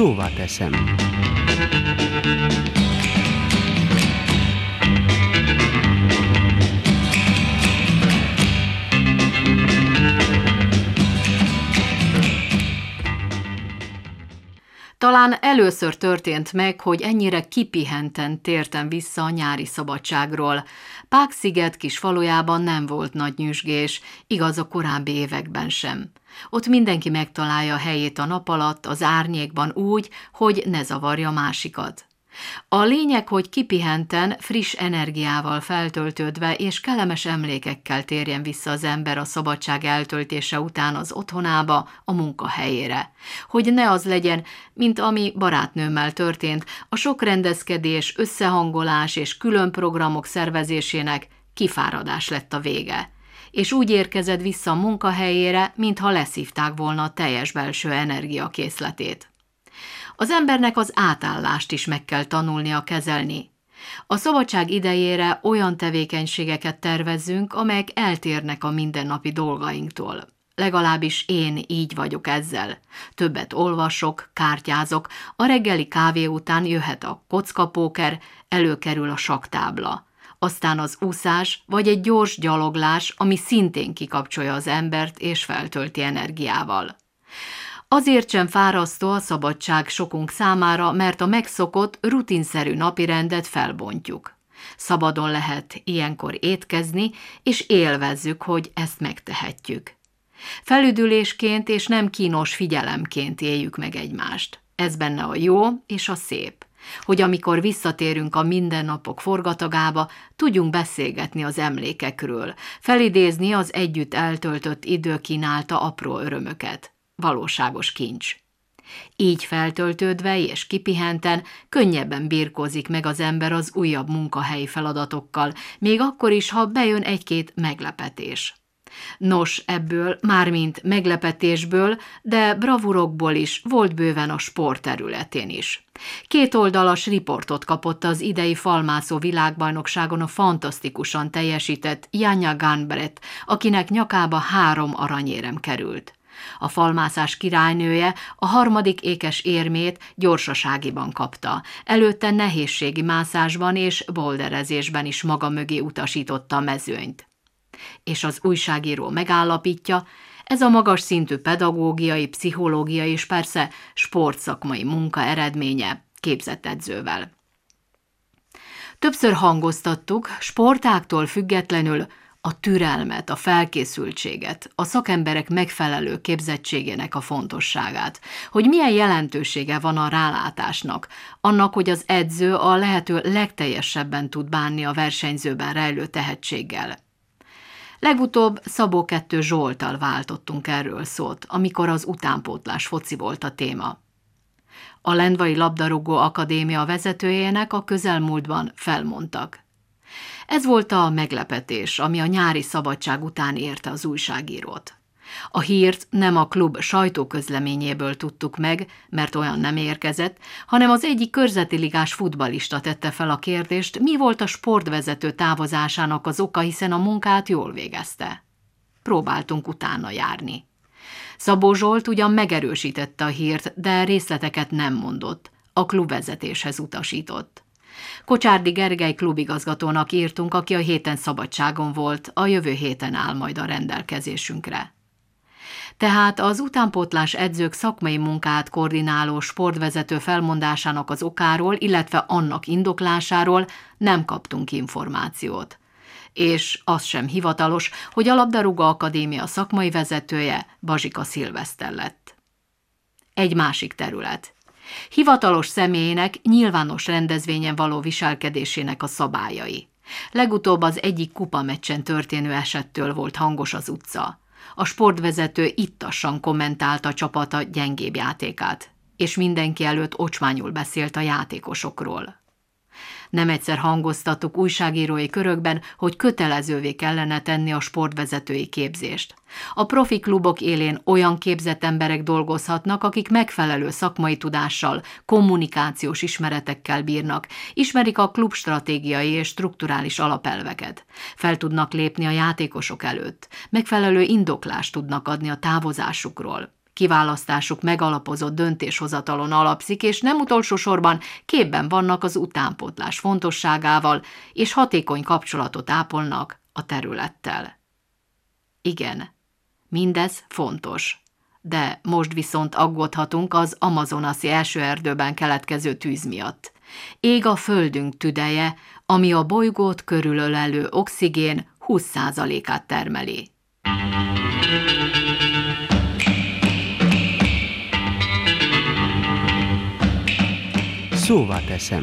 szóvá teszem. Talán először történt meg, hogy ennyire kipihenten tértem vissza a nyári szabadságról. Páksziget kis falujában nem volt nagy nyüzsgés, igaz a korábbi években sem. Ott mindenki megtalálja helyét a nap alatt, az árnyékban úgy, hogy ne zavarja másikat. A lényeg, hogy kipihenten, friss energiával feltöltődve és kellemes emlékekkel térjen vissza az ember a szabadság eltöltése után az otthonába, a munkahelyére. Hogy ne az legyen, mint ami barátnőmmel történt, a sok rendezkedés, összehangolás és külön programok szervezésének kifáradás lett a vége és úgy érkezett vissza a munkahelyére, mintha leszívták volna a teljes belső energiakészletét. Az embernek az átállást is meg kell tanulnia kezelni. A szabadság idejére olyan tevékenységeket tervezzünk, amelyek eltérnek a mindennapi dolgainktól. Legalábbis én így vagyok ezzel. Többet olvasok, kártyázok, a reggeli kávé után jöhet a kockapóker, előkerül a saktábla. Aztán az úszás, vagy egy gyors gyaloglás, ami szintén kikapcsolja az embert és feltölti energiával. Azért sem fárasztó a szabadság sokunk számára, mert a megszokott, rutinszerű napirendet felbontjuk. Szabadon lehet ilyenkor étkezni, és élvezzük, hogy ezt megtehetjük. Felüdülésként és nem kínos figyelemként éljük meg egymást. Ez benne a jó és a szép. Hogy amikor visszatérünk a mindennapok forgatagába, tudjunk beszélgetni az emlékekről, felidézni az együtt eltöltött idő kínálta apró örömöket valóságos kincs. Így feltöltődve és kipihenten könnyebben birkózik meg az ember az újabb munkahelyi feladatokkal, még akkor is, ha bejön egy-két meglepetés. Nos, ebből, mármint meglepetésből, de bravurokból is volt bőven a sport területén is. Két oldalas riportot kapott az idei falmászó világbajnokságon a fantasztikusan teljesített Janja Gunbrett, akinek nyakába három aranyérem került. A falmászás királynője a harmadik ékes érmét gyorsaságiban kapta. Előtte nehézségi mászásban és boulderezésben is maga mögé utasította a mezőnyt. És az újságíró megállapítja, ez a magas szintű pedagógiai, pszichológiai és persze sportszakmai munka eredménye képzett edzővel. Többször hangoztattuk, sportáktól függetlenül a türelmet, a felkészültséget, a szakemberek megfelelő képzettségének a fontosságát, hogy milyen jelentősége van a rálátásnak, annak, hogy az edző a lehető legteljesebben tud bánni a versenyzőben rejlő tehetséggel. Legutóbb Szabó kettő Zsoltal váltottunk erről szót, amikor az utánpótlás foci volt a téma. A Lendvai Labdarúgó Akadémia vezetőjének a közelmúltban felmondtak. Ez volt a meglepetés, ami a nyári szabadság után érte az újságírót. A hírt nem a klub sajtóközleményéből tudtuk meg, mert olyan nem érkezett, hanem az egyik körzeti ligás futbalista tette fel a kérdést, mi volt a sportvezető távozásának az oka, hiszen a munkát jól végezte. Próbáltunk utána járni. Szabó Zsolt ugyan megerősítette a hírt, de részleteket nem mondott. A klubvezetéshez utasított. Kocsárdi Gergely klubigazgatónak írtunk, aki a héten szabadságon volt, a jövő héten áll majd a rendelkezésünkre. Tehát az utánpótlás edzők szakmai munkát koordináló sportvezető felmondásának az okáról, illetve annak indoklásáról nem kaptunk információt. És az sem hivatalos, hogy a Labdarúga Akadémia szakmai vezetője Bazsika Szilveszter lett. Egy másik terület – Hivatalos személyének nyilvános rendezvényen való viselkedésének a szabályai. Legutóbb az egyik kupameccsen történő esettől volt hangos az utca. A sportvezető ittassan kommentálta a csapata gyengébb játékát, és mindenki előtt ocsmányul beszélt a játékosokról. Nem egyszer hangoztattuk újságírói körökben, hogy kötelezővé kellene tenni a sportvezetői képzést. A profi klubok élén olyan képzett emberek dolgozhatnak, akik megfelelő szakmai tudással, kommunikációs ismeretekkel bírnak, ismerik a klub stratégiai és strukturális alapelveket. Fel tudnak lépni a játékosok előtt, megfelelő indoklást tudnak adni a távozásukról, Kiválasztásuk megalapozott döntéshozatalon alapszik, és nem utolsó sorban képben vannak az utánpótlás fontosságával, és hatékony kapcsolatot ápolnak a területtel. Igen, mindez fontos. De most viszont aggódhatunk az amazonaszi első erdőben keletkező tűz miatt. Ég a földünk tüdeje, ami a bolygót körülölelő oxigén 20%-át termeli. Szóval teszem.